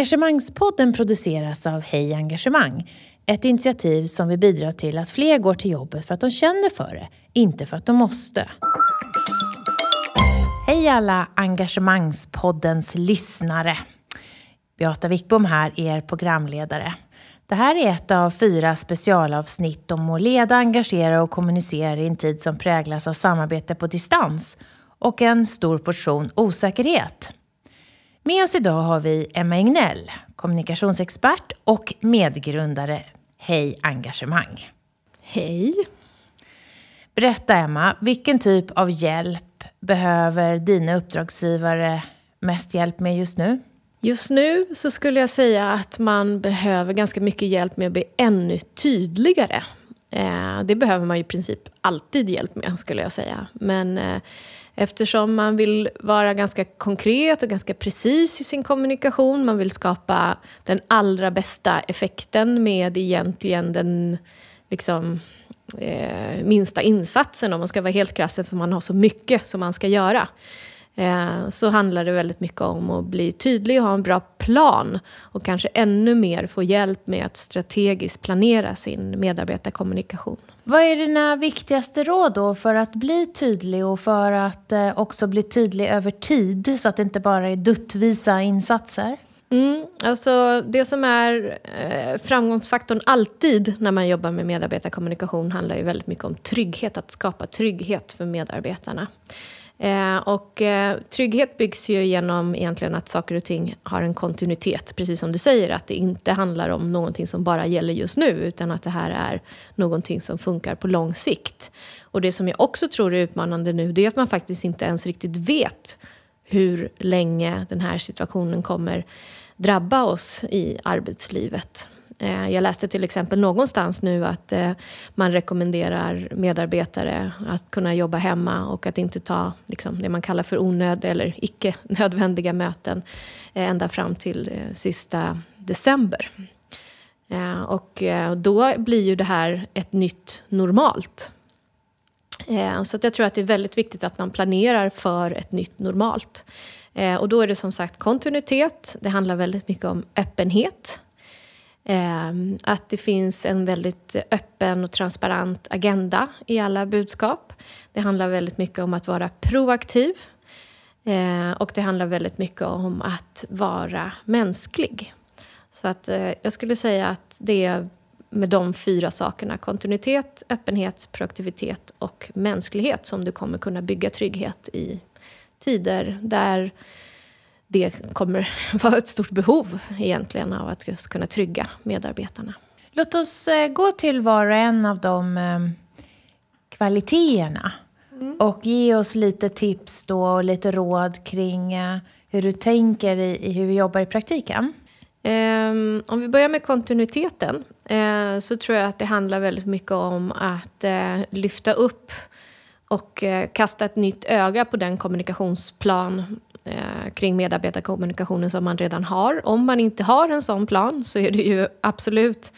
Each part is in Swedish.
Engagemangspodden produceras av Hej Engagemang. Ett initiativ som vill bidra till att fler går till jobbet för att de känner för det, inte för att de måste. Hej alla Engagemangspoddens lyssnare. Beata Wickbom här, er programledare. Det här är ett av fyra specialavsnitt om att leda, engagera och kommunicera i en tid som präglas av samarbete på distans och en stor portion osäkerhet. Med oss idag har vi Emma Ignell, kommunikationsexpert och medgrundare Hej Engagemang. Hej! Berätta Emma, vilken typ av hjälp behöver dina uppdragsgivare mest hjälp med just nu? Just nu så skulle jag säga att man behöver ganska mycket hjälp med att bli ännu tydligare. Eh, det behöver man i princip alltid hjälp med, skulle jag säga. Men eh, eftersom man vill vara ganska konkret och ganska precis i sin kommunikation, man vill skapa den allra bästa effekten med egentligen den liksom, eh, minsta insatsen, om man ska vara helt krass, för man har så mycket som man ska göra. Eh, så handlar det väldigt mycket om att bli tydlig och ha en bra plan. Och kanske ännu mer få hjälp med att strategiskt planera sin medarbetarkommunikation. Vad är dina viktigaste råd då för att bli tydlig och för att eh, också bli tydlig över tid så att det inte bara är duttvisa insatser? Mm, alltså det som är eh, framgångsfaktorn alltid när man jobbar med medarbetarkommunikation handlar ju väldigt mycket om trygghet, att skapa trygghet för medarbetarna. Eh, och eh, trygghet byggs ju genom egentligen att saker och ting har en kontinuitet. Precis som du säger, att det inte handlar om någonting som bara gäller just nu, utan att det här är någonting som funkar på lång sikt. Och det som jag också tror är utmanande nu, det är att man faktiskt inte ens riktigt vet hur länge den här situationen kommer drabba oss i arbetslivet. Eh, jag läste till exempel någonstans nu att eh, man rekommenderar medarbetare att kunna jobba hemma och att inte ta liksom, det man kallar för onöd eller icke nödvändiga möten eh, ända fram till sista december. Och då blir ju det här ett nytt normalt. Så jag tror att det är väldigt viktigt att man planerar för ett nytt normalt. Och då är det som sagt kontinuitet, det handlar väldigt mycket om öppenhet Ehm, att det finns en väldigt öppen och transparent agenda i alla budskap. Det handlar väldigt mycket om att vara proaktiv. Ehm, och det handlar väldigt mycket om att vara mänsklig. Så att eh, jag skulle säga att det är med de fyra sakerna, kontinuitet, öppenhet, proaktivitet och mänsklighet som du kommer kunna bygga trygghet i tider där det kommer vara ett stort behov egentligen av att just kunna trygga medarbetarna. Låt oss eh, gå till var och en av de eh, kvaliteterna mm. och ge oss lite tips då och lite råd kring eh, hur du tänker i, hur vi jobbar i praktiken. Um, om vi börjar med kontinuiteten uh, så tror jag att det handlar väldigt mycket om att uh, lyfta upp och uh, kasta ett nytt öga på den kommunikationsplan eh, kring medarbetarkommunikationen som man redan har. Om man inte har en sån plan så är det ju absolut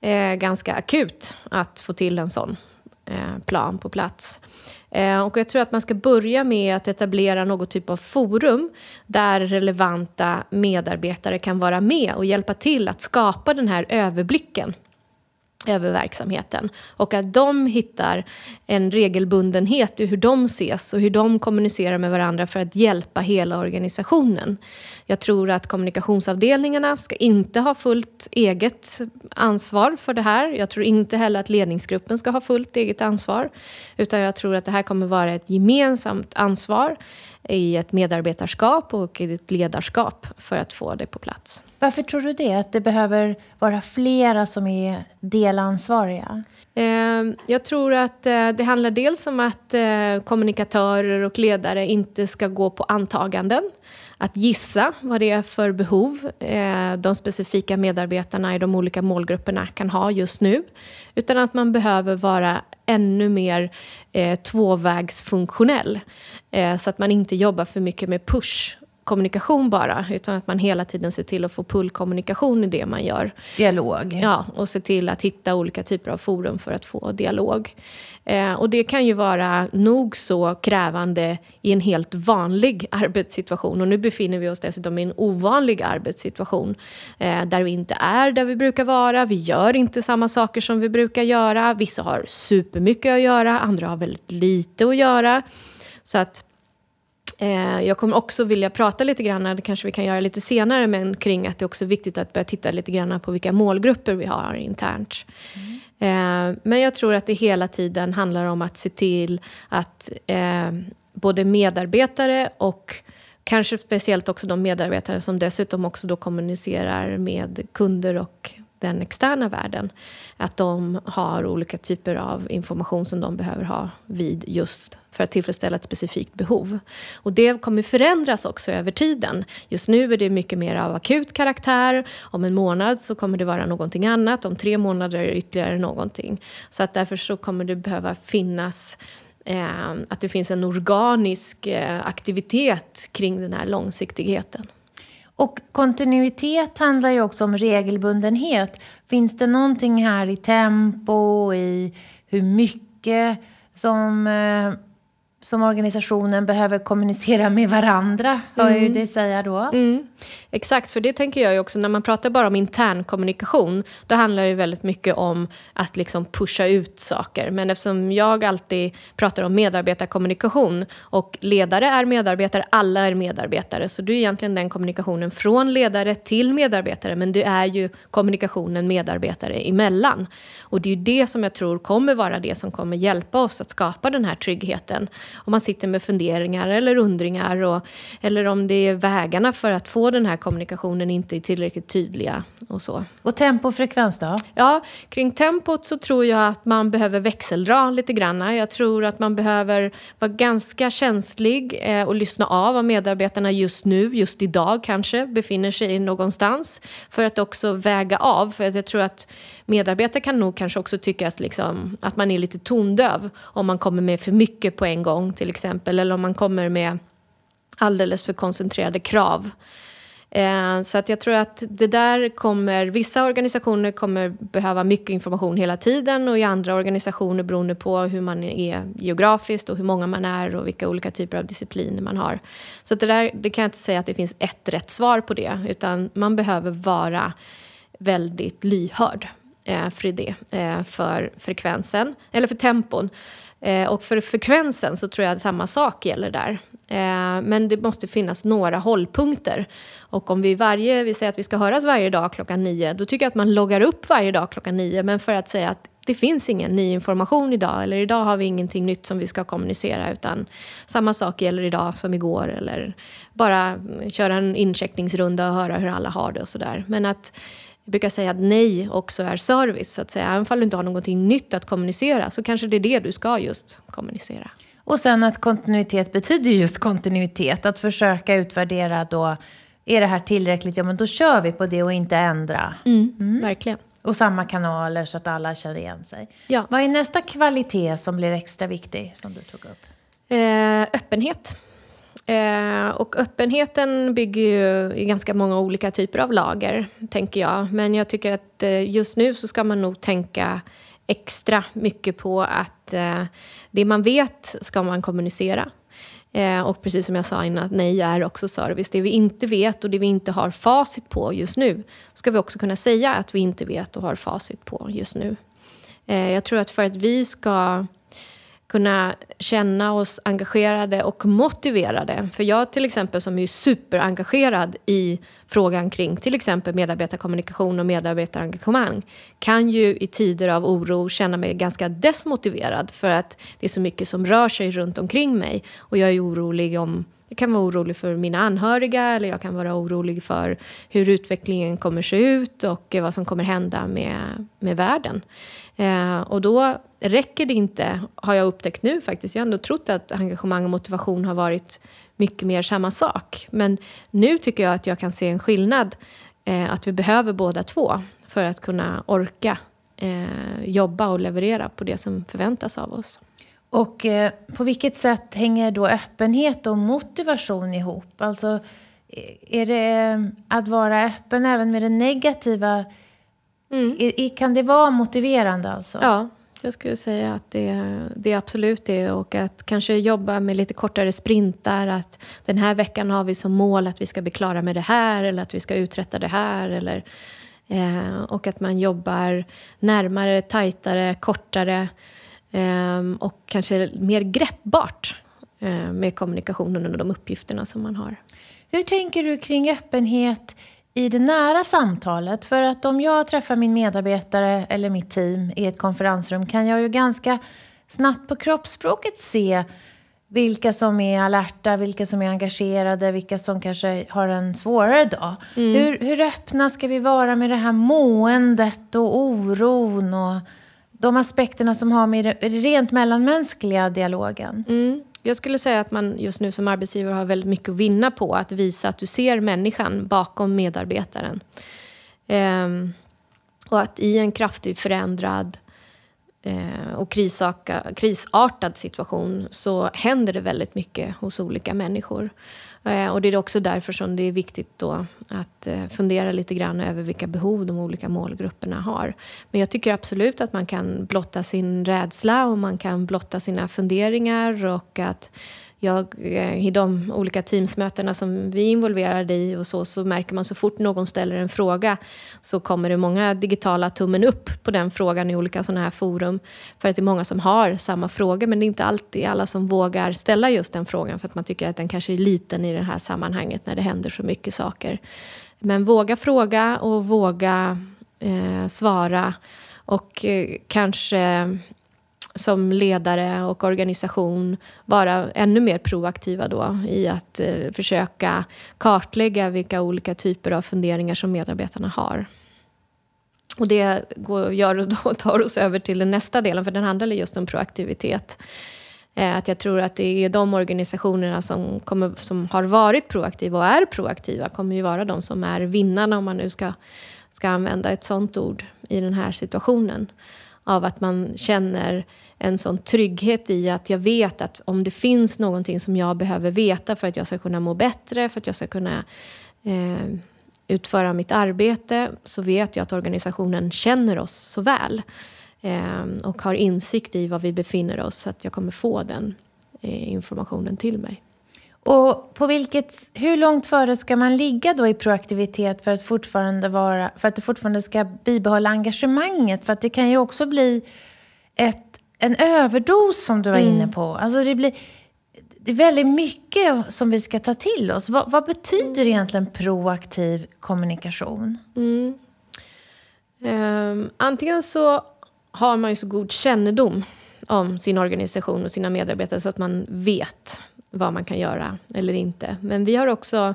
eh, ganska akut att få till en sån eh, plan på plats. Eh, och jag tror att man ska börja med att etablera något typ av forum där relevanta medarbetare kan vara med och hjälpa till att skapa den här överblicken över verksamheten. Och att de hittar en regelbundenhet i hur de ses och hur de kommunicerar med varandra för att hjälpa hela organisationen. Jag tror att kommunikationsavdelningarna ska inte ha fullt eget ansvar för det här. Jag tror inte heller att ledningsgruppen ska ha fullt eget ansvar. Utan jag tror att det här kommer vara ett gemensamt ansvar i ett medarbetarskap och i ett ledarskap för att få det på plats. Varför tror du det? Att det behöver vara flera som är delansvariga? Ehm, jag tror att eh, det handlar dels om att eh, kommunikatörer och ledare inte ska gå på antaganden. Att gissa vad det är för behov eh, de specifika medarbetarna i de olika målgrupperna kan ha just nu. Utan att man behöver vara ännu mer eh, tvåvägsfunktionell. Eh, så att man inte jobbar för mycket med push kommunikation bara, utan att man hela tiden ser till att få pullkommunikation i det man gör. Dialog. Ja, och se till att hitta olika typer av forum för att få dialog. Eh, och det kan ju vara nog så krävande i en helt vanlig arbetssituation. Och nu befinner vi oss dessutom i en ovanlig arbetssituation. Eh, där vi inte är där vi brukar vara, vi gör inte samma saker som vi brukar göra. Vissa har supermycket att göra, andra har väldigt lite att göra. Så att Eh, jag kommer också vilja prata lite grann, det kanske vi kan göra lite senare, men kring att det också är viktigt att börja titta lite grann på vilka målgrupper vi har internt. Mm. Men jag tror att det hela tiden handlar om att se till att eh, både medarbetare och kanske speciellt också de medarbetare som dessutom också då kommunicerar med kunder och den externa världen. Att de har olika typer av information som de behöver ha vid just för att tillfredsställa ett specifikt behov. Och det kommer förändras också över tiden. Just nu är det mycket mer av akut karaktär. Om en månad så kommer det vara någonting annat. Om tre månader ytterligare någonting. Så att därför så kommer det behöva finnas eh, att det finns en organisk eh, aktivitet kring den här långsiktigheten. Och kontinuitet handlar ju också om regelbundenhet. Finns det någonting här i tempo, i hur mycket som eh, som organisationen behöver kommunicera med varandra, hör mm. ju det säga då. Mm. Exakt, för det tänker jag ju också, när man pratar bara om intern kommunikation, då handlar det väldigt mycket om att liksom pusha ut saker. Men eftersom jag alltid pratar om medarbetarkommunikation och ledare är medarbetare, alla är medarbetare, så det är egentligen den kommunikationen från ledare till medarbetare, men det är ju kommunikationen medarbetare emellan. Och det är ju det som jag tror kommer vara det som kommer hjälpa oss att skapa den här tryggheten om man sitter med funderingar eller undringar och, eller om det är vägarna för att få den här kommunikationen inte är tillräckligt tydliga och så. Och tempo och frekvens då? Ja, kring tempot så tror jag att man behöver växeldra lite grann. Jag tror att man behöver vara ganska känslig eh, och lyssna av vad medarbetarna just nu, just idag kanske, befinner sig någonstans. För att också väga av. För att jag tror att medarbetare kan nog kanske också tycka att, liksom, att man är lite tondöv om man kommer med för mycket på en gång till exempel. Eller om man kommer med alldeles för koncentrerade krav. Eh, så att jag tror att det där kommer, vissa organisationer kommer behöva mycket information hela tiden och i andra organisationer beroende på hur man är geografiskt och hur många man är och vilka olika typer av discipliner man har. Så det där det kan jag inte säga att det finns ett rätt svar på det utan man behöver vara väldigt lyhörd Eh, för det, eh, för frekvensen, eller för tempon. Eh, och för frekvensen så tror jag att samma sak gäller där. Eh, men det måste finnas några hållpunkter. Och om vi, varje, vi säger att vi ska höras varje dag klockan nio, då tycker jag att man loggar upp varje dag klockan nio. Men för att säga att det finns ingen ny information idag, eller idag har vi ingenting nytt som vi ska kommunicera, utan samma sak gäller idag som igår, eller bara köra en incheckningsrunda och höra hur alla har det och sådär. Men att jag brukar säga att nej också är service, så att säga. Även om du inte har någonting nytt att kommunicera så kanske det är det du ska just kommunicera. Och sen att kontinuitet betyder just kontinuitet. Att försöka utvärdera då, är det här tillräckligt? Ja, men då kör vi på det och inte ändra. Mm, mm. Verkligen. Och samma kanaler så att alla känner igen sig. Ja. Vad är nästa kvalitet som blir extra viktig, som du tog upp? Eh, öppenhet. Eh, och öppenheten bygger ju i ganska många olika typer av lager, tänker jag. Men jag tycker att eh, just nu så ska man nog tänka extra mycket på att eh, det man vet ska man kommunicera. Eh, och precis som jag sa innan, att nej är också service. Det vi inte vet och det vi inte har facit på just nu ska vi också kunna säga att vi inte vet och har facit på just nu. Eh, jag tror att för att vi ska kunna känna oss engagerade och motiverade. För jag till exempel som är superengagerad i frågan kring till exempel medarbetarkommunikation och medarbetarengagemang kan ju i tider av oro känna mig ganska desmotiverad för att det är så mycket som rör sig runt omkring mig och jag är orolig om kan vara orolig för mina anhöriga eller jag kan vara orolig för hur utvecklingen kommer se ut och vad som kommer hända med, med världen. Eh, och då räcker det inte, har jag upptäckt nu faktiskt. Jag har ändå trott att engagemang och motivation har varit mycket mer samma sak. Men nu tycker jag att jag kan se en skillnad. Eh, att vi behöver båda två för att kunna orka eh, jobba och leverera på det som förväntas av oss. Och eh, på vilket sätt hänger då öppenhet och motivation ihop? Alltså, är det att vara öppen även med det negativa? Mm. Är, kan det vara motiverande alltså? Ja, jag skulle säga att det, det är absolut det. Och att kanske jobba med lite kortare sprintar. Att den här veckan har vi som mål att vi ska bli klara med det här eller att vi ska uträtta det här. Eller, eh, och att man jobbar närmare, tajtare, kortare eh, och kanske mer greppbart eh, med kommunikationen och de uppgifterna som man har. Hur tänker du kring öppenhet i det nära samtalet. För att om jag träffar min medarbetare eller mitt team i ett konferensrum kan jag ju ganska snabbt på kroppsspråket se vilka som är alerta, vilka som är engagerade, vilka som kanske har en svårare dag. Mm. Hur, hur öppna ska vi vara med det här måendet och oron och de aspekterna som har med den rent mellanmänskliga dialogen? Mm. Jag skulle säga att man just nu som arbetsgivare har väldigt mycket att vinna på att visa att du ser människan bakom medarbetaren. Ehm, och att i en kraftigt förändrad eh, och krisaka, krisartad situation så händer det väldigt mycket hos olika människor. Eh, och det är också därför som det är viktigt då att eh, fundera lite grann över vilka behov de olika målgrupperna har. Men jag tycker absolut att man kan blotta sin rädsla och man kan blotta sina funderingar och att jag, eh, I de olika teamsmötena som vi är involverade i och så, så märker man så fort någon ställer en fråga så kommer det många digitala tummen upp på den frågan i olika sådana här forum. För att det är många som har samma fråga men det är inte alltid alla som vågar ställa just den frågan för att man tycker att den kanske är liten i det här sammanhanget när det händer så mycket saker. Men våga fråga och våga eh, svara och eh, kanske som ledare och organisation vara ännu mer proaktiva då i att eh, försöka kartlägga vilka olika typer av funderingar som medarbetarna har. Och det går, gör, då tar oss över till den nästa delen, för den handlar just om proaktivitet. Eh, att jag tror att det är de organisationerna som, kommer, som har varit proaktiva och är proaktiva kommer ju vara de som är vinnarna, om man nu ska, ska använda ett sånt ord, i den här situationen. Av att man känner en sån trygghet i att jag vet att om det finns någonting som jag behöver veta för att jag ska kunna må bättre, för att jag ska kunna eh, utföra mitt arbete, så vet jag att organisationen känner oss så väl eh, och har insikt i var vi befinner oss, så att jag kommer få den eh, informationen till mig. Och på vilket, hur långt före ska man ligga då i proaktivitet för att, fortfarande vara, för att du fortfarande ska bibehålla engagemanget? För att det kan ju också bli ett en överdos som du var mm. inne på. Alltså det, blir, det är väldigt mycket som vi ska ta till oss. Vad, vad betyder egentligen proaktiv kommunikation? Mm. Um, antingen så har man ju så god kännedom om sin organisation och sina medarbetare så att man vet vad man kan göra eller inte. Men vi har också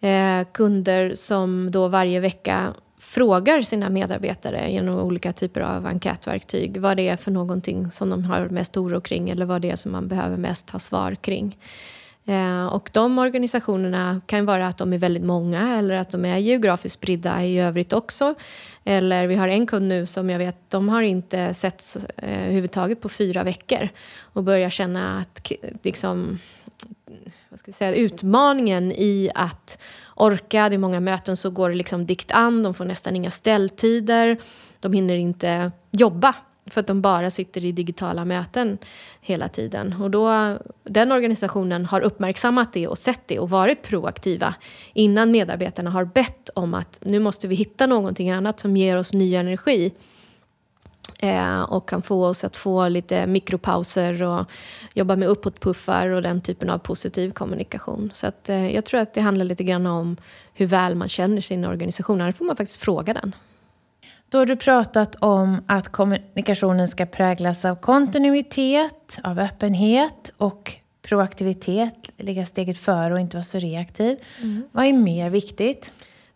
eh, kunder som då varje vecka frågar sina medarbetare genom olika typer av enkätverktyg vad det är för någonting som de har mest oro kring eller vad det är som man behöver mest ha svar kring. Eh, och de organisationerna kan vara att de är väldigt många eller att de är geografiskt spridda i övrigt också. Eller vi har en kund nu som jag vet, de har inte setts eh, överhuvudtaget på fyra veckor och börjar känna att liksom, vad ska vi säga, utmaningen i att orka. Det är många möten så går det liksom dikt an. De får nästan inga ställtider. De hinner inte jobba för att de bara sitter i digitala möten hela tiden. Och då, den organisationen har uppmärksammat det och sett det och varit proaktiva innan medarbetarna har bett om att nu måste vi hitta någonting annat som ger oss ny energi Eh, och kan få oss att få lite mikropauser och jobba med uppåtpuffar och den typen av positiv kommunikation. Så att, eh, jag tror att det handlar lite grann om hur väl man känner sin organisation. Annars får man faktiskt fråga den. Då har du pratat om att kommunikationen ska präglas av kontinuitet, av öppenhet och proaktivitet, ligga steget före och inte vara så reaktiv. Mm. Vad är mer viktigt?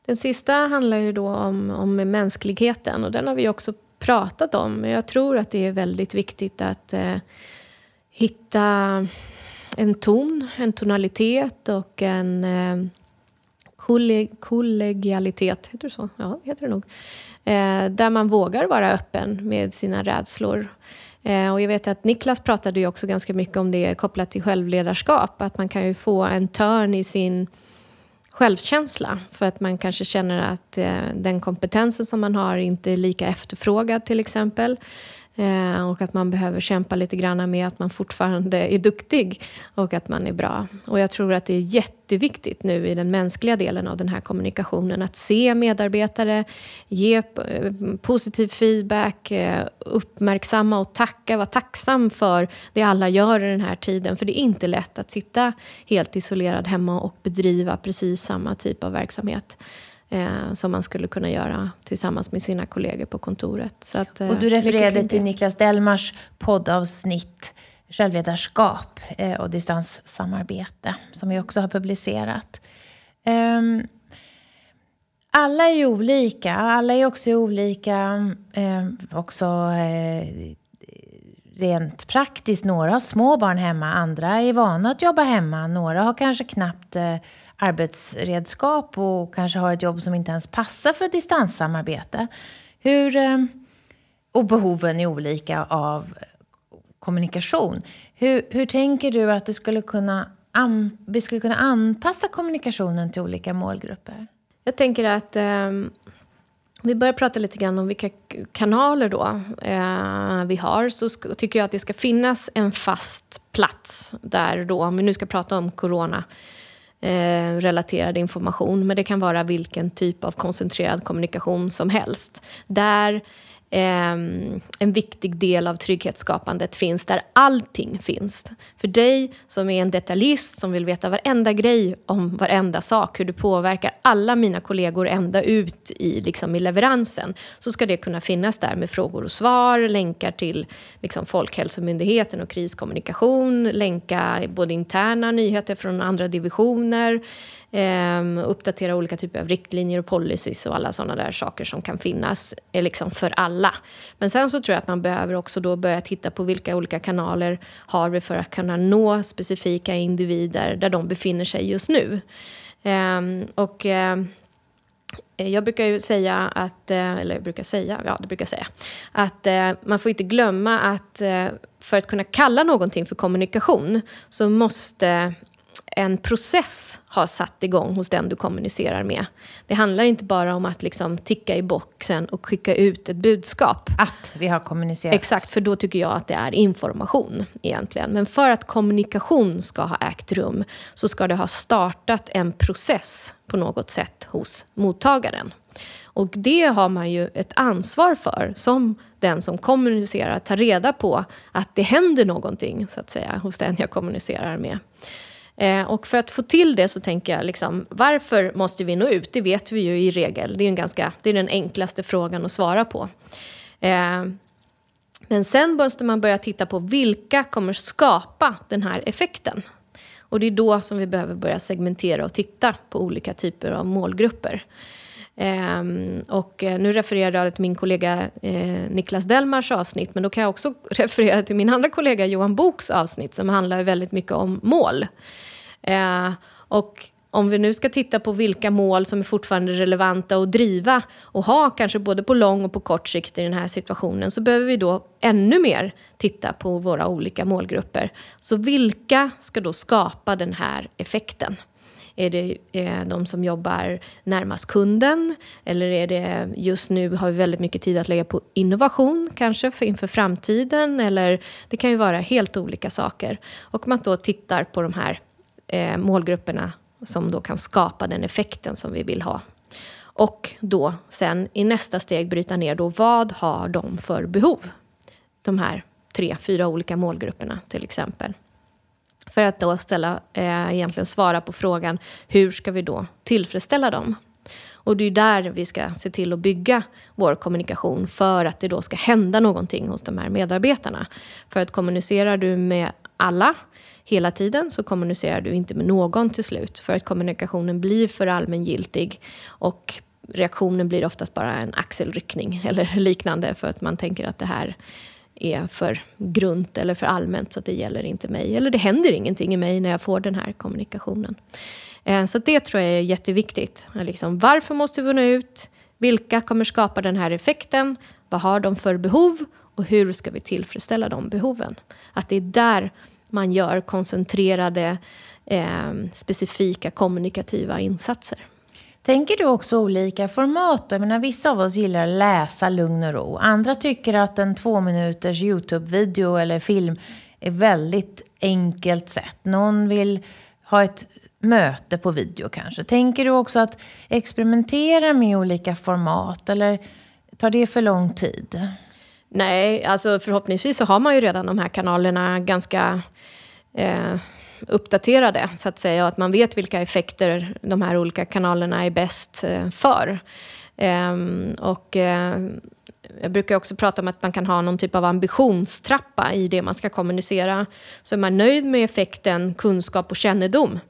Den sista handlar ju då om, om mänskligheten och den har vi också pratat om. Men jag tror att det är väldigt viktigt att eh, hitta en ton, en tonalitet och en eh, kollegialitet, heter det så? Ja, heter det nog. Eh, där man vågar vara öppen med sina rädslor. Eh, och jag vet att Niklas pratade ju också ganska mycket om det kopplat till självledarskap. Att man kan ju få en törn i sin självkänsla. För att man kanske känner att eh, den kompetensen som man har inte är lika efterfrågad till exempel. Eh, och att man behöver kämpa lite grann med att man fortfarande är duktig och att man är bra. Och jag tror att det är jätteviktigt nu i den mänskliga delen av den här kommunikationen att se medarbetare, ge eh, positiv feedback, eh, uppmärksamma och tacka, vara tacksam för det alla gör i den här tiden. För det är inte lätt att sitta helt isolerad hemma och bedriva precis samma typ av verksamhet eh, som man skulle kunna göra tillsammans med sina kollegor på kontoret. Så att, eh, och du refererade till Niklas Delmars poddavsnitt Självledarskap eh, och distanssamarbete som vi också har publicerat. Um, alla är ju olika. Alla är också olika eh, också eh, rent praktiskt. Några har små barn hemma, andra är vana att jobba hemma. Några har kanske knappt eh, arbetsredskap och kanske har ett jobb som inte ens passar för distanssamarbete. Hur, eh, och behoven är olika av kommunikation. Hur, hur tänker du att det skulle kunna an, vi skulle kunna anpassa kommunikationen till olika målgrupper? Jag tänker att eh, vi börjar prata lite grann om vilka kanaler då, eh, vi har. Så ska, tycker jag att det ska finnas en fast plats där då, om vi nu ska prata om corona, eh, relaterad information, men det kan vara vilken typ av koncentrerad kommunikation som helst. Där eh, en viktig del av trygghetsskapandet finns, där allting finns. För dig som är en detaljist som vill veta varenda grej om varenda sak, hur du påverkar alla mina kollegor ända ut i, liksom, i leveransen, så ska det kunna finnas där med frågor och svar, länkar till liksom, Folkhälsomyndigheten och kriskommunikation, länka både interna nyheter från andra divisioner, Eh, uppdatera olika typer av riktlinjer och policies och alla sådana där saker som kan finnas eh, liksom för alla. Men sen så tror jag att man behöver också då börja titta på vilka olika kanaler har vi för att kunna nå specifika individer där de befinner sig just nu. Eh, och... Eh, jag brukar ju säga att, eh, eller jag brukar säga, ja det brukar jag säga, att eh, man får inte glömma att eh, för att kunna kalla någonting för kommunikation så måste en process har satt igång hos den du kommunicerar med. Det handlar inte bara om att liksom ticka i boxen och skicka ut ett budskap. Att vi har kommunicerat. Exakt, för då tycker jag att det är information egentligen. Men för att kommunikation ska ha ägt rum så ska det ha startat en process på något sätt hos mottagaren. Och det har man ju ett ansvar för som den som kommunicerar, att ta reda på att det händer någonting så att säga hos den jag kommunicerar med. Eh, och för att få till det så tänker jag, liksom, varför måste vi nå ut? Det vet vi ju i regel. Det är, en ganska, det är den enklaste frågan att svara på. Eh, men sen måste man börja titta på vilka kommer skapa den här effekten. Och det är då som vi behöver börja segmentera och titta på olika typer av målgrupper. Um, och eh, nu refererar jag till min kollega eh, Niklas Delmars avsnitt, men då kan jag också referera till min andra kollega Johan Boks avsnitt som handlar väldigt mycket om mål. Uh, och om vi nu ska titta på vilka mål som är fortfarande relevanta att driva och ha kanske både på lång och på kort sikt i den här situationen så behöver vi då ännu mer titta på våra olika målgrupper. Så vilka ska då skapa den här effekten? Är det eh, de som jobbar närmast kunden? Eller är det just nu har vi väldigt mycket tid att lägga på innovation kanske för, inför framtiden? Eller det kan ju vara helt olika saker. Och man då tittar på de här eh, målgrupperna som då kan skapa den effekten som vi vill ha. Och då sen i nästa steg bryta ner då vad har de för behov? De här tre, fyra olika målgrupperna till exempel. För att då ställa, eh, egentligen svara på frågan hur ska vi då tillfredsställa dem? Och det är där vi ska se till att bygga vår kommunikation för att det då ska hända någonting hos de här medarbetarna. För att kommunicerar du med alla hela tiden så kommunicerar du inte med någon till slut. För att kommunikationen blir för allmängiltig och reaktionen blir oftast bara en axelryckning eller liknande för att man tänker att det här är för grunt eller för allmänt så att det gäller inte mig. Eller det händer ingenting i mig när jag får den här kommunikationen. Eh, så det tror jag är jätteviktigt. Liksom, varför måste vi nå ut? Vilka kommer skapa den här effekten? Vad har de för behov? Och hur ska vi tillfredsställa de behoven? Att det är där man gör koncentrerade, eh, specifika kommunikativa insatser. Tänker du också olika format? Jag menar, vissa av oss gillar att läsa lugn och ro. Andra tycker att en två minuters Youtube-video eller film är väldigt enkelt sätt. Någon vill ha ett möte på video kanske. Tänker du också att experimentera med olika format eller tar det för lång tid? Nej, alltså förhoppningsvis så har man ju redan de här kanalerna ganska eh, uppdaterade, så att säga. Och att man vet vilka effekter de här olika kanalerna är bäst eh, för. Ehm, och eh, jag brukar också prata om att man kan ha någon typ av ambitionstrappa i det man ska kommunicera. Så är man nöjd med effekten kunskap och kännedom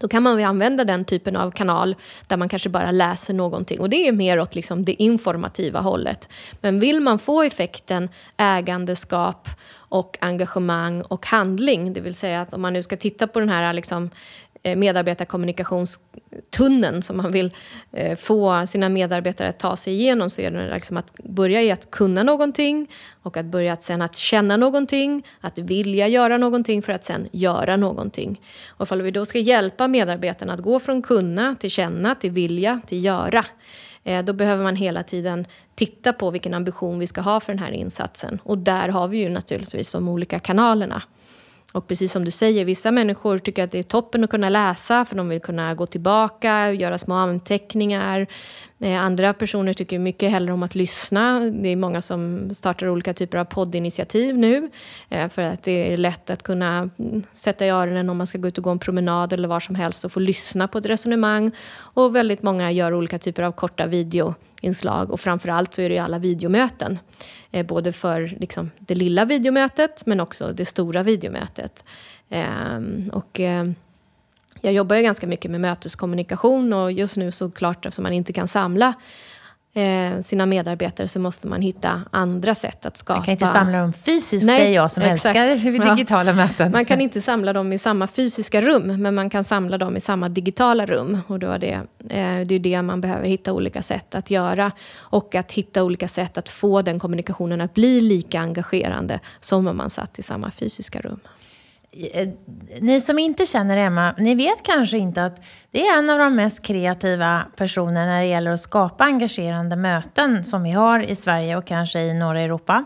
då kan man använda den typen av kanal där man kanske bara läser någonting. Och det är mer åt liksom det informativa hållet. Men vill man få effekten ägandeskap och engagemang och handling, det vill säga att om man nu ska titta på den här liksom Eh, Eh, medarbetarkommunikationstunneln som man vill eh, få sina medarbetare att ta sig igenom så är det liksom att börja i att kunna någonting och att börja att sen att känna någonting, att vilja göra någonting för att sen göra någonting. Och om vi då ska hjälpa medarbetarna att gå från kunna till känna, till vilja, till göra eh, då behöver man hela tiden titta på vilken ambition vi ska ha för den här insatsen. Och där har vi ju naturligtvis de olika kanalerna. Och precis som du säger, vissa människor tycker att det är toppen att kunna läsa för de vill kunna gå tillbaka, göra små anteckningar. Eh, andra personer tycker mycket hellre om att lyssna. Det är många som startar olika typer av poddinitiativ nu eh, för att det är lätt att kunna mm, sätta i öronen om man ska gå ut och gå en promenad eller var som helst och få lyssna på ett resonemang. Och väldigt många gör olika typer av korta video inslag och framförallt så är det ju alla videomöten. Eh, både för liksom, det lilla videomötet men också det stora videomötet. Eh, och, eh, jag jobbar ju ganska mycket med möteskommunikation och just nu såklart eftersom man inte kan samla eh, sina medarbetare så måste man hitta andra sätt att skapa... Man kan inte samla dem fysiskt, Nej, är jag som exakt. älskar digitala ja. möten. Man kan inte samla dem i samma fysiska rum, men man kan samla dem i samma digitala rum. Och då är det, eh, det är det man behöver hitta olika sätt att göra. Och att hitta olika sätt att få den kommunikationen att bli lika engagerande som om man satt i samma fysiska rum. Eh, ni som inte känner Emma, ni vet kanske inte att det är en av de mest kreativa personerna när det gäller att skapa engagerande möten som vi har i Sverige och kanske i norra Europa.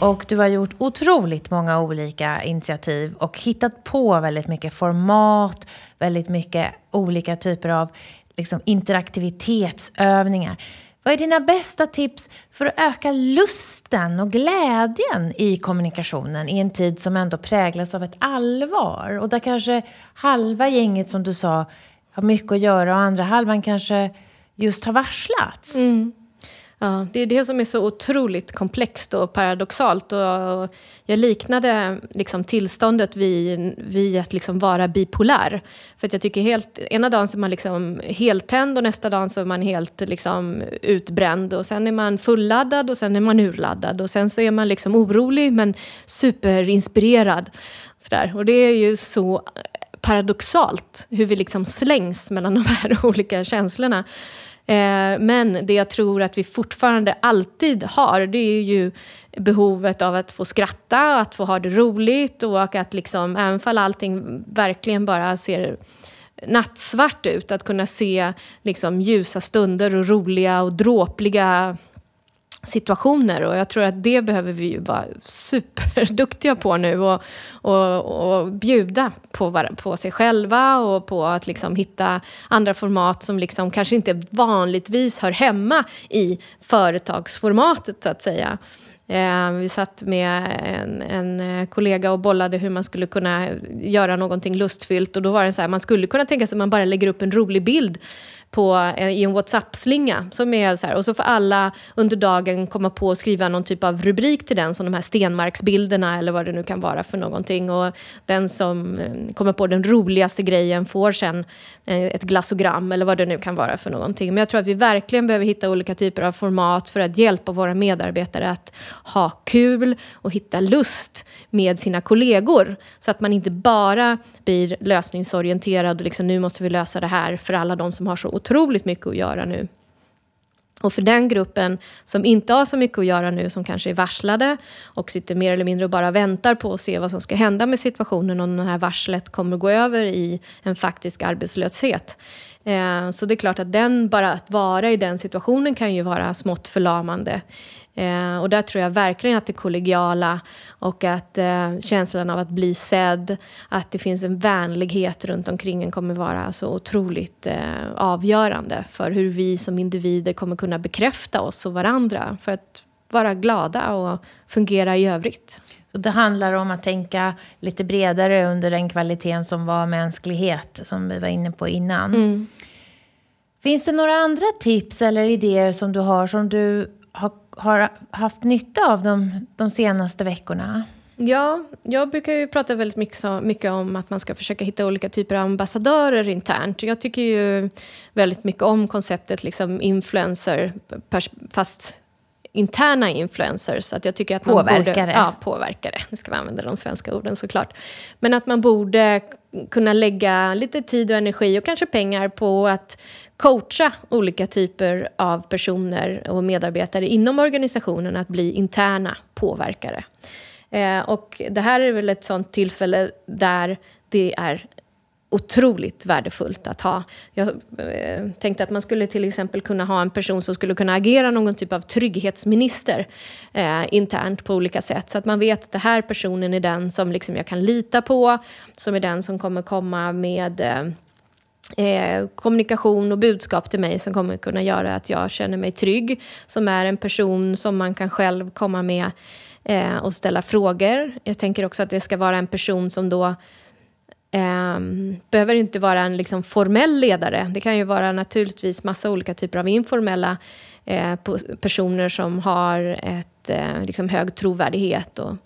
Och du har gjort otroligt många olika initiativ och hittat på väldigt mycket format, väldigt mycket olika typer av liksom, interaktivitetsövningar. Vad är dina bästa tips för att öka lusten och glädjen i kommunikationen i en tid som ändå präglas av ett allvar? Och där kanske halva gänget, som du sa, har mycket att göra och andra halvan kanske just har varslats. Mm. Ja, det är det som är så otroligt komplext och paradoxalt. Och jag liknade liksom tillståndet vid, vid att liksom vara bipolär. För att jag tycker helt, ena dagen så är man liksom heltänd och nästa dag så är man helt liksom utbränd. Och sen är man fulladdad och sen är man urladdad. Och sen så är man liksom orolig men superinspirerad. Sådär. Och det är ju så paradoxalt hur vi liksom slängs mellan de här olika känslorna. Eh, men det jag tror att vi fortfarande alltid har, det är ju behovet av att få skratta, att få ha det roligt och att liksom, även fall allting verkligen bara ser nattsvart ut, att kunna se liksom, ljusa stunder och roliga och dråpliga situationer. Och jag tror att det behöver vi ju vara superduktiga på nu och, och, och bjuda på, på sig själva och på att liksom hitta andra format som liksom kanske inte vanligtvis hör hemma i företagsformatet, så att säga. Eh, vi satt med en, en, eh, kollega och bollade hur man skulle kunna göra någonting lustfyllt. Och då var det så här, man skulle kunna tänka sig att man bara lägger upp en rolig bild på, eh, i en WhatsApp-slinga. Som är så här, och så får alla under dagen komma på och skriva någon typ av rubrik till den, som de här stenmarksbilderna eller vad det nu kan vara för någonting. Och den som eh, kommer på den roligaste grejen får sen eh, ett glassogram eller vad det nu kan vara för någonting. Men jag tror att vi verkligen behöver hitta olika typer av format för att hjälpa våra medarbetare att ha kul och hitta lust med sina kollegor. Så att man inte bara blir lösningsorienterad och liksom nu måste vi lösa det här för alla de som har så otroligt mycket att göra nu. Och för den gruppen som inte har så mycket att göra nu, som kanske är varslade och sitter mer eller mindre och bara väntar på att se vad som ska hända med situationen om det här varslet kommer att gå över i en faktisk arbetslöshet. Eh, så det är klart att den, bara att vara i den situationen kan ju vara smått förlamande. Eh, och där tror jag verkligen att det kollegiala och att eh, känslan av att bli sedd, att det finns en vänlighet runt omkring en kommer vara så otroligt eh, avgörande för hur vi som individer kommer kunna bekräfta oss och varandra för att vara glada och fungera i övrigt. Så det handlar om att tänka lite bredare under den kvaliteten som var mänsklighet, som vi var inne på innan. Mm. Finns det några andra tips eller idéer som du har som du har, har haft nytta av de, de senaste veckorna? Ja, jag brukar ju prata väldigt mycket, så, mycket om att man ska försöka hitta olika typer av ambassadörer internt. Jag tycker ju väldigt mycket om konceptet liksom influencer, fast interna influencers. Att jag tycker att man påverkare. Borde, ja, påverkare. Nu ska vi använda de svenska orden såklart. Men att man borde kunna lägga lite tid och energi och kanske pengar på att coacha olika typer av personer och medarbetare inom organisationen att bli interna påverkare. Eh, och det här är väl ett sånt tillfälle där det är otroligt värdefullt att ha. Jag eh, tänkte att man skulle till exempel kunna ha en person som skulle kunna agera någon typ av trygghetsminister eh, internt på olika sätt. Så att man vet att den här personen är den som liksom jag kan lita på, som är den som kommer komma med eh, Eh, kommunikation och budskap till mig som kommer kunna göra att jag känner mig trygg. Som är en person som man kan själv komma med eh, och ställa frågor. Jag tänker också att det ska vara en person som då eh, Ehm, behöver inte vara en liksom, formell ledare. Det kan ju vara naturligtvis massa olika typer av informella eh, personer som har ett, eh, liksom, hög trovärdighet och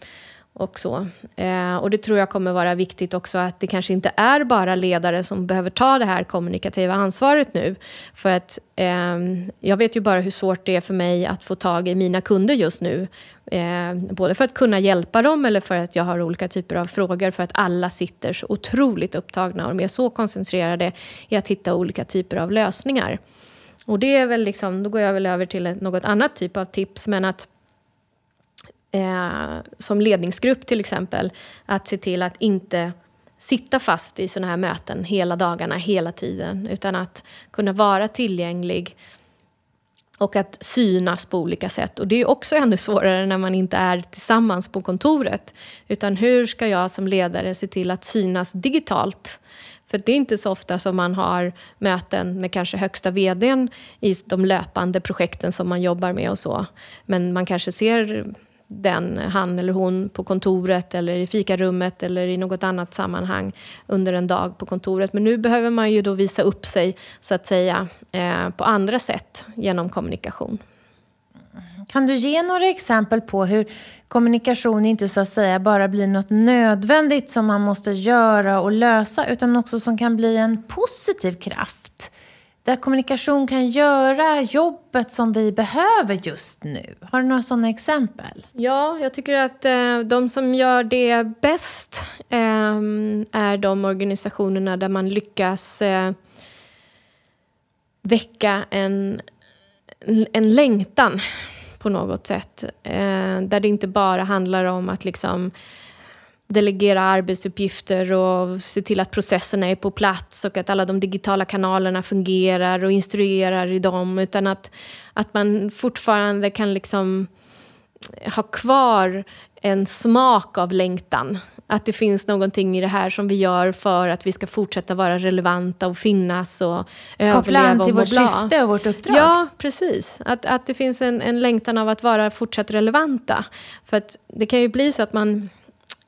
och så. Eh, och det tror jag kommer vara viktigt också att det kanske inte är bara ledare som behöver ta det här kommunikativa ansvaret nu. För att eh, jag vet ju bara hur svårt det är för mig att få tag i mina kunder just nu. Eh, både för att kunna hjälpa dem eller för att jag har olika typer av frågor för att alla sitter så otroligt upptagna och de är så koncentrerade i att hitta olika typer av lösningar. Och det är väl liksom, då går jag väl över till något annat typ av tips, men att eh, som ledningsgrupp till exempel, att se till att inte sitta fast i sådana här möten hela dagarna, hela tiden, utan att kunna vara tillgänglig och att synas på olika sätt. Och det är också ännu svårare när man inte är tillsammans på kontoret. Utan hur ska jag som ledare se till att synas digitalt? För det är inte så ofta som man har möten med kanske högsta vdn i de löpande projekten som man jobbar med och så. Men man kanske ser den, han eller hon på kontoret eller i fikarummet eller i något annat sammanhang under en dag på kontoret. Men nu behöver man ju då visa upp sig så att säga eh, på andra sätt genom kommunikation. Kan du ge några exempel på hur kommunikation inte så att säga bara blir något nödvändigt som man måste göra och lösa utan också som kan bli en positiv kraft? Där kommunikation kan göra jobbet som vi behöver just nu. Har du några sådana exempel? Ja, jag tycker att eh, de som gör det bäst eh, är de organisationerna där man lyckas eh, väcka en, en längtan på något sätt. Eh, där det inte bara handlar om att liksom delegera arbetsuppgifter och se till att processerna är på plats och att alla de digitala kanalerna fungerar och instruerar i dem. Utan att, att man fortfarande kan liksom ha kvar en smak av längtan. Att det finns någonting i det här som vi gör för att vi ska fortsätta vara relevanta och finnas och överleva Koppla an till vårt syfte och vårt uppdrag. Ja, precis. Att, att det finns en, en längtan av att vara fortsatt relevanta. För att det kan ju bli så att man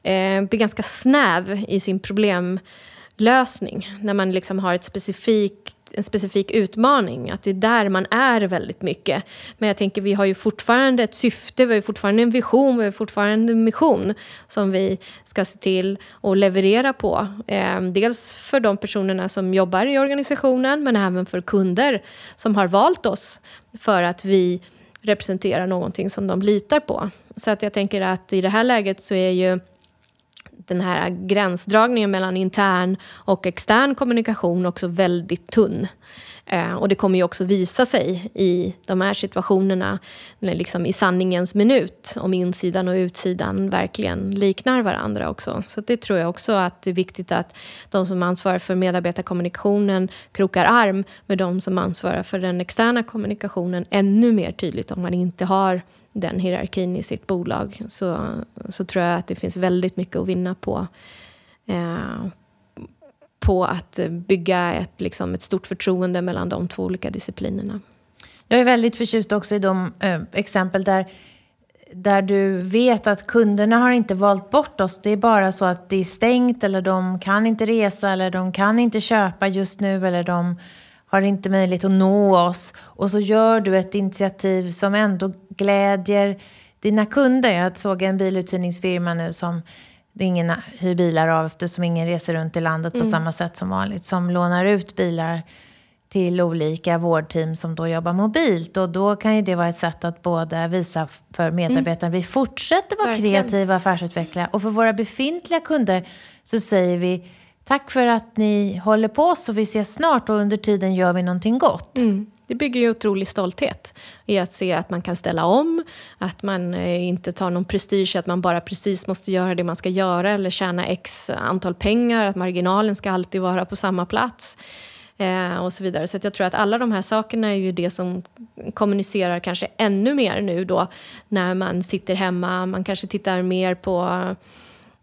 eh, blir ganska snäv i sin problemlösning. När man liksom har ett specifikt en specifik utmaning, att det är där man är väldigt mycket. Men jag tänker, vi har ju fortfarande ett syfte, vi har fortfarande en vision, vi har fortfarande en mission som vi ska se till att leverera på. Eh, dels för de personerna som jobbar i organisationen, men även för kunder som har valt oss för att vi representerar någonting som de litar på. Så att jag tänker att i det här läget så är ju den här gränsdragningen mellan intern och extern kommunikation också väldigt tunn. Eh, och det kommer ju också visa sig i de här situationerna, liksom i sanningens minut, om insidan och utsidan verkligen liknar varandra också. Så det tror jag också att det är viktigt att de som ansvarar för medarbetarkommunikationen krokar arm med de som ansvarar för den externa kommunikationen ännu mer tydligt om man inte har den hierarkin i sitt bolag så, så tror jag att det finns väldigt mycket att vinna på eh, på att bygga ett, liksom, ett stort förtroende mellan de två olika disciplinerna. Jag är väldigt förtjust också i de eh, exempel där, där du vet att kunderna har inte valt bort oss. Det är bara så att det är stängt eller de kan inte resa eller de kan inte köpa just nu eller de har inte möjlighet att nå oss. Och så gör du ett initiativ som ändå glädjer dina kunder. Jag såg en biluthyrningsfirma nu som ingen hyr bilar av eftersom ingen reser runt i landet mm. på samma sätt som vanligt. Som lånar ut bilar till olika vårdteam som då jobbar mobilt. Och då kan ju det vara ett sätt att både visa för medarbetarna mm. vi fortsätter vara Verkligen. kreativa affärsutvecklare. Och för våra befintliga kunder så säger vi tack för att ni håller på oss och vi ses snart och under tiden gör vi någonting gott. Mm. Det bygger ju otrolig stolthet i att se att man kan ställa om, att man eh, inte tar någon prestige, att man bara precis måste göra det man ska göra eller tjäna x antal pengar, att marginalen ska alltid vara på samma plats. Eh, och så vidare. Så jag tror att alla de här sakerna är ju det som kommunicerar kanske ännu mer nu då när man sitter hemma, man kanske tittar mer på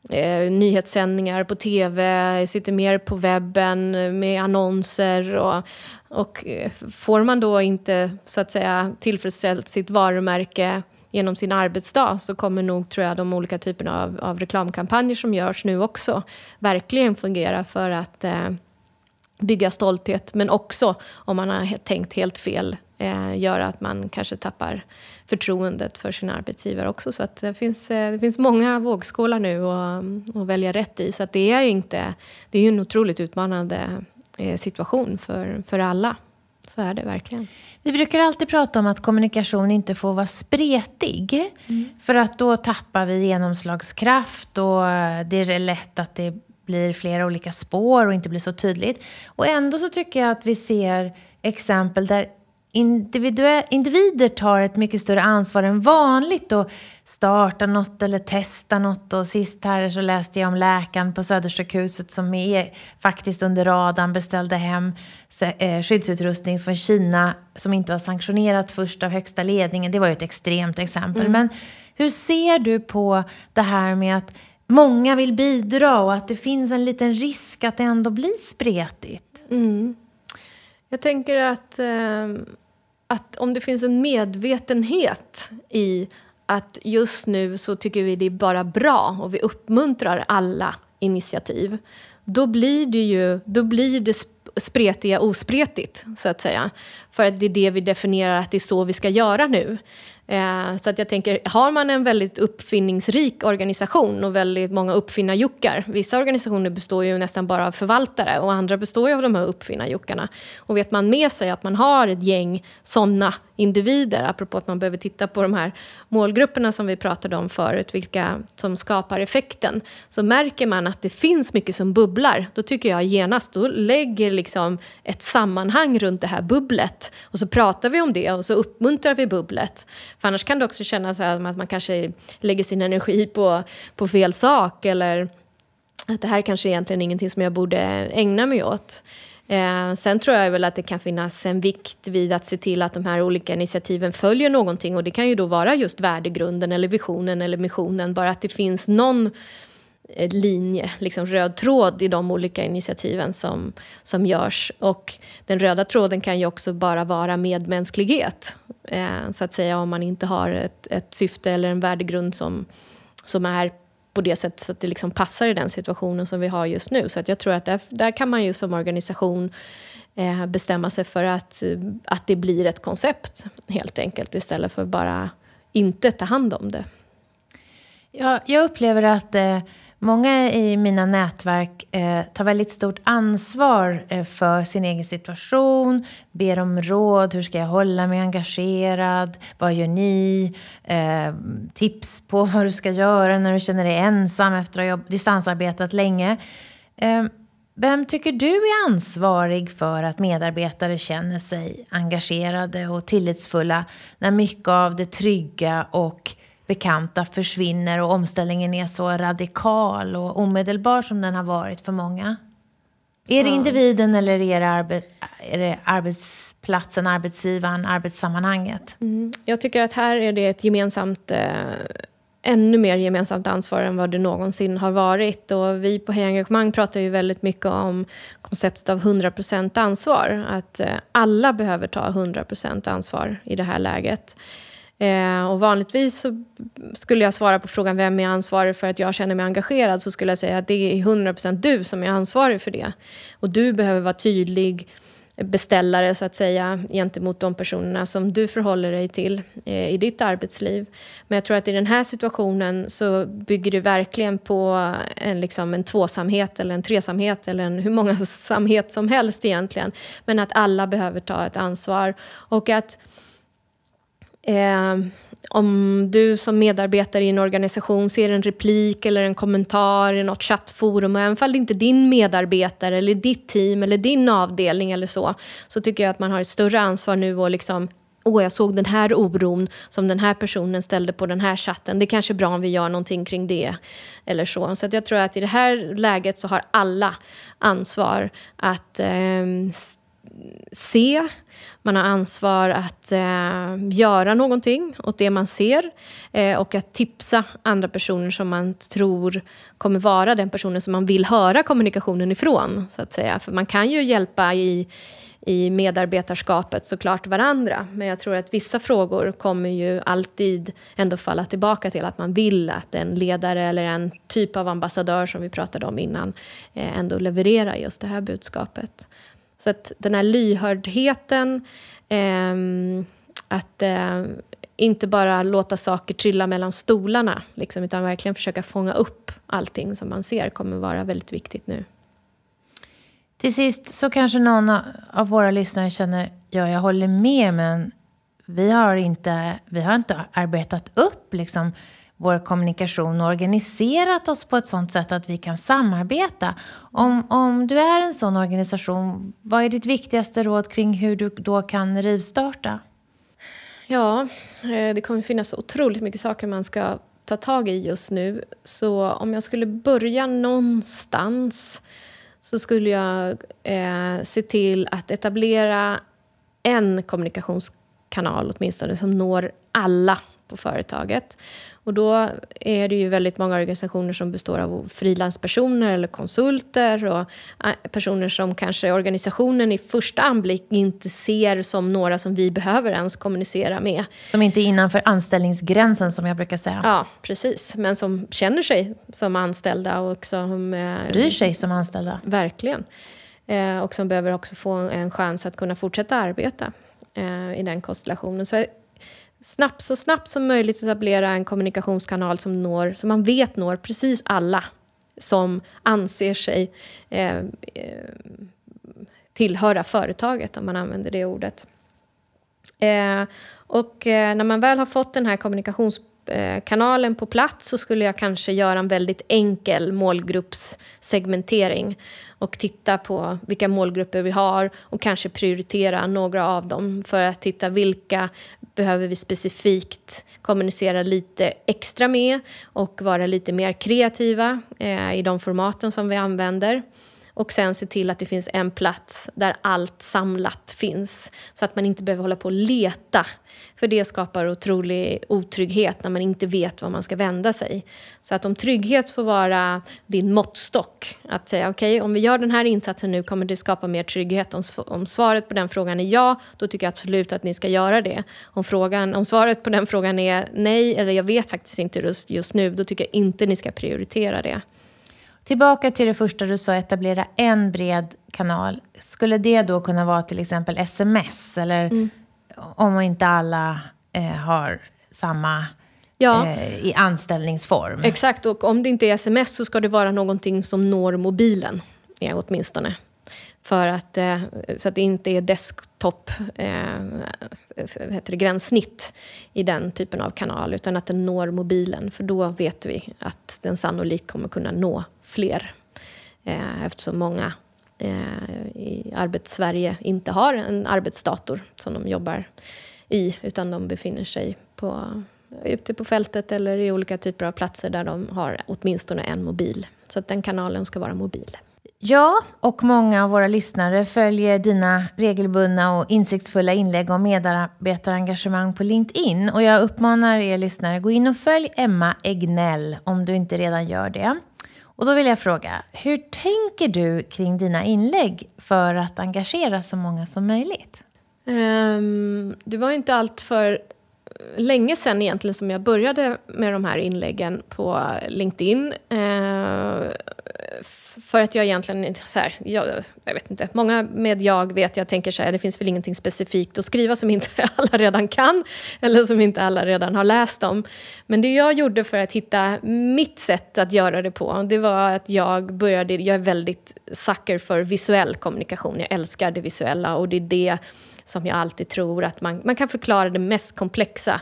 eh, nyhetssändningar på tv, sitter mer på webben eh, med annonser. Och, och eh, får man då inte så att säga tillfredsställt sitt varumärke genom sin arbetsdag så kommer nog tror jag, de olika typerna av, av reklamkampanjer som görs nu också verkligen fungera för att eh, bygga stolthet men också, om man har tänkt helt fel, eh, göra att man kanske tappar förtroendet för sin arbetsgivare också. Så det, finns, eh, det finns många vågskålar nu att, att välja rätt i. Så det är inte, det är en otroligt utmanande eh, situation för, för alla. Så är det verkligen. Vi brukar alltid prata om att kommunikation inte får vara spretig. Mm. För att då tappar vi genomslagskraft och det är lätt att det blir flera olika spår och inte blir så tydligt. Och ändå så tycker jag att vi ser exempel där individer tar ett mycket större ansvar än vanligt och startar något eller testar något. Och sist här så läste jag om läkaren på Södersjukhuset som är faktiskt under radarn beställde hem eh, skyddsutrustning från Kina som inte var sanktionerat först av högsta ledningen. Det var ju ett extremt exempel. Mm. Men hur ser du på det här med att många vill bidra och att det finns en liten risk att det ändå blir spretigt? Mm. Jag tänker att eh, att om det finns en medvetenhet i att just nu så tycker vi det är bara bra och vi uppmuntrar alla initiativ då blir det ju då blir det spretiga ospretigt, så att säga. För att det är det vi definierar att det är så vi ska göra nu. Eh, så att jag tänker, har man en väldigt uppfinningsrik organisation och väldigt många uppfinnarjuckar. Vissa organisationer består ju nästan bara av förvaltare och andra består ju av de här uppfinnarjuckarna. Och vet man med sig att man har ett gäng sådana individer, apropå att man behöver titta på de här målgrupperna som vi pratade om förut, vilka som skapar effekten, så märker man att det finns mycket som bubblar, då tycker jag genast, då lägger liksom ett sammanhang runt det här bubblet och så pratar vi om det och så uppmuntrar vi bubblet. För annars kan det också kännas som att man kanske lägger sin energi på, på fel sak eller att det här kanske egentligen är ingenting som jag borde ägna mig åt. Eh, sen tror jag väl att det kan finnas en vikt vid att se till att de här olika initiativen följer någonting och det kan ju då vara just värdegrunden eller visionen eller missionen, bara att det finns någon eh, linje, liksom röd tråd i de olika initiativen som, som görs. Och den röda tråden kan ju också bara vara medmänsklighet. Eh, så att säga om man inte har ett, ett syfte eller en värdegrund som, som är på det sättet så att det liksom passar i den situationen som vi har just nu. Så att jag tror att där, där kan man ju som organisation eh, bestämma sig för att, eh, att det blir ett koncept helt enkelt istället för bara inte ta hand om det. Ja, jag upplever att eh, Många i mina nätverk eh, tar väldigt stort ansvar eh, för sin egen situation, ber om råd, hur ska jag hålla mig engagerad, vad gör ni, eh, tips på vad du ska göra när du känner dig ensam efter att ha distansarbetat länge. Eh, vem tycker du är ansvarig för att medarbetare känner sig engagerade och tillitsfulla när mycket av det trygga och bekanta försvinner och omställningen är så radikal och omedelbar som den har varit för många? Är det individen eller är det, arbe är det arbetsplatsen, arbetsgivaren, arbetssammanhanget? Mm. Jag tycker att här är det ett gemensamt eh, ännu mer gemensamt ansvar än vad det någonsin har varit. Och vi på Hej Engagemang pratar ju väldigt mycket om konceptet av 100% ansvar. Att eh, alla behöver ta 100% ansvar i det här läget. Eh, och vanligtvis så skulle jag svara på frågan vem är ansvarig för att jag känner mig engagerad så skulle jag säga att det är 100% du som är ansvarig för det. Och du behöver vara tydlig beställare så att säga gentemot de personerna som du förhåller dig till eh, i ditt arbetsliv. Men jag tror att i den här situationen så bygger det verkligen på en, liksom en tvåsamhet eller en tresamhet eller en hur många samhet som helst egentligen. Men att alla behöver ta ett ansvar och att eh, om du som medarbetare i en organisation ser en replik eller en kommentar i något chattforum, och även om det inte är din medarbetare eller ditt team eller din avdelning eller så, så tycker jag att man har ett större ansvar nu och liksom Åh, jag såg den här oron som den här personen ställde på den här chatten. Det är kanske är bra om vi gör någonting kring det. Eller så. Så jag tror att i det här läget så har alla ansvar att eh, se man har ansvar att eh, göra någonting åt det man ser eh, och att tipsa andra personer som man tror kommer vara den personen som man vill höra kommunikationen ifrån. Så att säga. För man kan ju hjälpa i, i medarbetarskapet såklart varandra. Men jag tror att vissa frågor kommer ju alltid ändå falla tillbaka till att man vill att en ledare eller en typ av ambassadör som vi pratade om innan eh, ändå levererar just det här budskapet. Så att den här lyhördheten, eh, att eh, inte bara låta saker trilla mellan stolarna, liksom, utan verkligen försöka fånga upp allting som man ser kommer vara väldigt viktigt nu. Till sist så kanske någon av våra lyssnare känner, ja jag håller med men vi har inte, vi har inte arbetat upp liksom vår kommunikation och organiserat oss på ett sådant sätt att vi kan samarbeta. Om, om du är en sån organisation, vad är ditt viktigaste råd kring hur du då kan rivstarta? Ja, eh, det kommer finnas otroligt mycket saker man ska ta tag i just nu. Så om jag skulle börja någonstans så skulle jag eh, se till att etablera en kommunikationskanal åtminstone som når alla på företaget. Och då är det ju väldigt många organisationer som består av frilanspersoner eller konsulter och äh, personer som kanske organisationen i första anblick inte ser som några som vi behöver ens kommunicera med. Som inte är innanför anställningsgränsen som jag brukar säga. Ja, precis. Men som känner sig som anställda och som... Eh, Bryr sig som anställda. Verkligen. Eh, och som behöver också få en chans att kunna fortsätta arbeta eh, i den konstellationen. Så snabbt, så snabbt som möjligt etablera en kommunikationskanal som, når, som man vet når precis alla som anser sig eh, eh tillhöra företaget, om man använder det ordet. Eh, och eh, när man väl har fått den här kommunikationskanalen eh, på plats så skulle jag kanske göra en väldigt enkel målgruppssegmentering och titta på vilka målgrupper vi har och kanske prioritera några av dem för att titta vilka behöver vi specifikt kommunicera lite extra med och vara lite mer kreativa eh, i de formaten som vi använder. Och sen se till att det finns en plats där allt samlat finns. Så att man inte behöver hålla på och leta. För det skapar otrolig otrygghet när man inte vet var man ska vända sig. Så att om trygghet får vara din måttstock. Att säga okej, okay, om vi gör den här insatsen nu kommer det skapa mer trygghet. Om, om svaret på den frågan är ja, då tycker jag absolut att ni ska göra det. Om, frågan, om svaret på den frågan är nej, eller jag vet faktiskt inte just, just nu, då tycker jag inte ni ska prioritera det. Tillbaka till det första du sa, etablera en bred kanal. Skulle det då kunna vara till exempel sms? Eller mm. om inte alla eh, har samma ja. eh, i anställningsform. Exakt, och om det inte är sms så ska det vara någonting som når mobilen, ja, åtminstone. För att, eh, så att det inte är desktop eh, heter det, gränssnitt i den typen av kanal utan att den når mobilen. För då vet vi att den sannolikt kommer kunna nå fler. Eh, eftersom många eh, i arbetssverige inte har en arbetsdator som de jobbar i utan de befinner sig på, ute på fältet eller i olika typer av platser där de har åtminstone en mobil. Så att den kanalen ska vara mobil. Ja, och många av våra lyssnare följer dina regelbundna och insiktsfulla inlägg om medarbetarengagemang på LinkedIn. Och jag uppmanar er lyssnare, gå in och följ Emma Egnell om du inte redan gör det. Och då vill jag fråga, hur tänker du kring dina inlägg för att engagera så många som möjligt? Um, det var inte allt för länge sedan egentligen som jag började med de här inläggen på LinkedIn. Uh, för att jag egentligen, så här, jag, jag, vet inte, många med jag vet jag tänker så här, det finns väl ingenting specifikt att skriva som inte alla redan kan, eller som inte alla redan har läst om. Men det jag gjorde för att hitta mitt sätt att göra det på, det var att jag började, jag är väldigt sucker för visuell kommunikation, jag älskar det visuella och det är det som jag alltid tror att man, man kan förklara det mest komplexa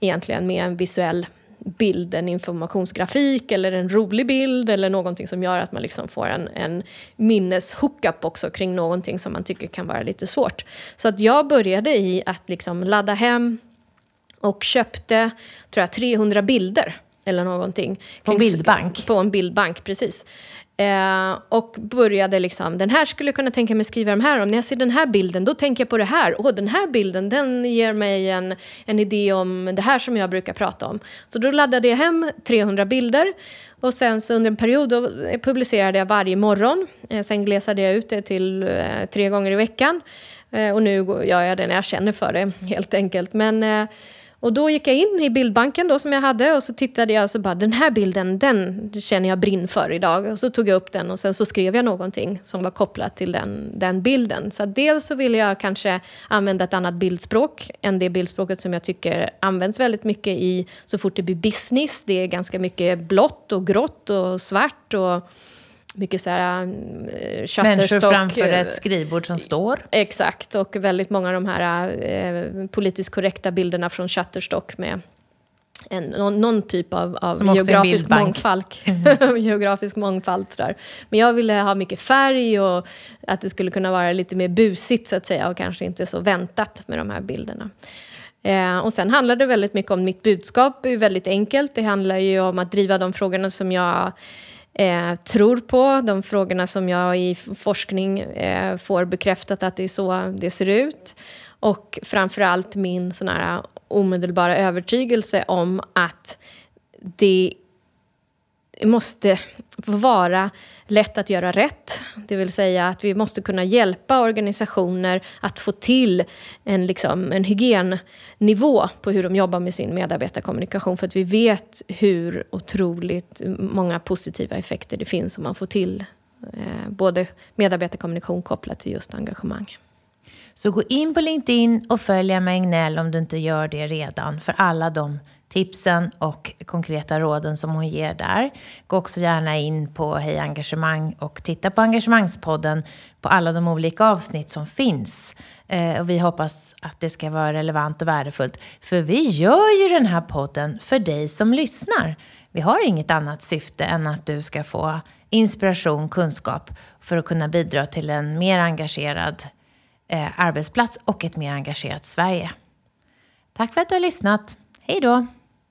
egentligen med en visuell bild, en informationsgrafik eller en rolig bild eller någonting som gör att man liksom får en, en minneshookup också kring någonting som man tycker kan vara lite svårt. Så att jag började i att liksom ladda hem och köpte tror jag, 300 bilder eller någonting. På en bildbank? På en bildbank, precis. Eh, och började liksom, den här skulle jag kunna tänka mig skriva de här om. När jag ser den här bilden, då tänker jag på det här. Åh, den här bilden, den ger mig en, en idé om det här som jag brukar prata om. Så då laddade jag hem 300 bilder. Och sen så under en period då publicerade jag varje morgon. Eh, sen glesade jag ut det till eh, tre gånger i veckan. Eh, och nu gör jag det när jag känner för det, helt enkelt. Men eh, och då gick jag in i bildbanken då som jag hade och så tittade jag och så bara den här bilden, den känner jag brinn för idag. Och så tog jag upp den och sen så skrev jag någonting som var kopplat till den, den bilden. Så dels så ville jag kanske använda ett annat bildspråk än det bildspråket som jag tycker används väldigt mycket i så fort det blir business. Det är ganska mycket blått och grått och svart och mycket så här uh, Människor framför ett eh, skrivbord som står. Exakt, och väldigt många av de här uh, politiskt korrekta bilderna från Shutterstock med en, någon, någon, typ av, av geografisk mångfald. Geografisk mångfald sådär. Men jag ville ha mycket färg och att det skulle kunna vara lite mer busigt så att säga och kanske inte så väntat med de här bilderna. Eh, och sen handlar det väldigt mycket om mitt budskap, det är väldigt enkelt. Det handlar ju om att driva de frågorna som jag eh, tror på, de frågorna som jag i forskning eh, får bekräftat att det är så det ser ut. Och framförallt min sån här omedelbara övertygelse om att det måste vara lätt att göra rätt. Det vill säga att vi måste kunna hjälpa organisationer att få till en, liksom, en hygiennivå på hur de jobbar med sin medarbetarkommunikation. För att vi vet hur otroligt många positiva effekter det finns om man får till eh, både medarbetarkommunikation kopplat till just engagemang. Så gå in på LinkedIn och följ Emma Egnell om du inte gör det redan för alla de tipsen och konkreta råden som hon ger där. Gå också gärna in på Hej Engagemang och titta på Engagemangspodden på alla de olika avsnitt som finns. Eh, och vi hoppas att det ska vara relevant och värdefullt. För vi gör ju den här podden för dig som lyssnar. Vi har inget annat syfte än att du ska få inspiration, kunskap för att kunna bidra till en mer engagerad eh, arbetsplats och ett mer engagerat Sverige. Tack för att du har lyssnat. Hej då!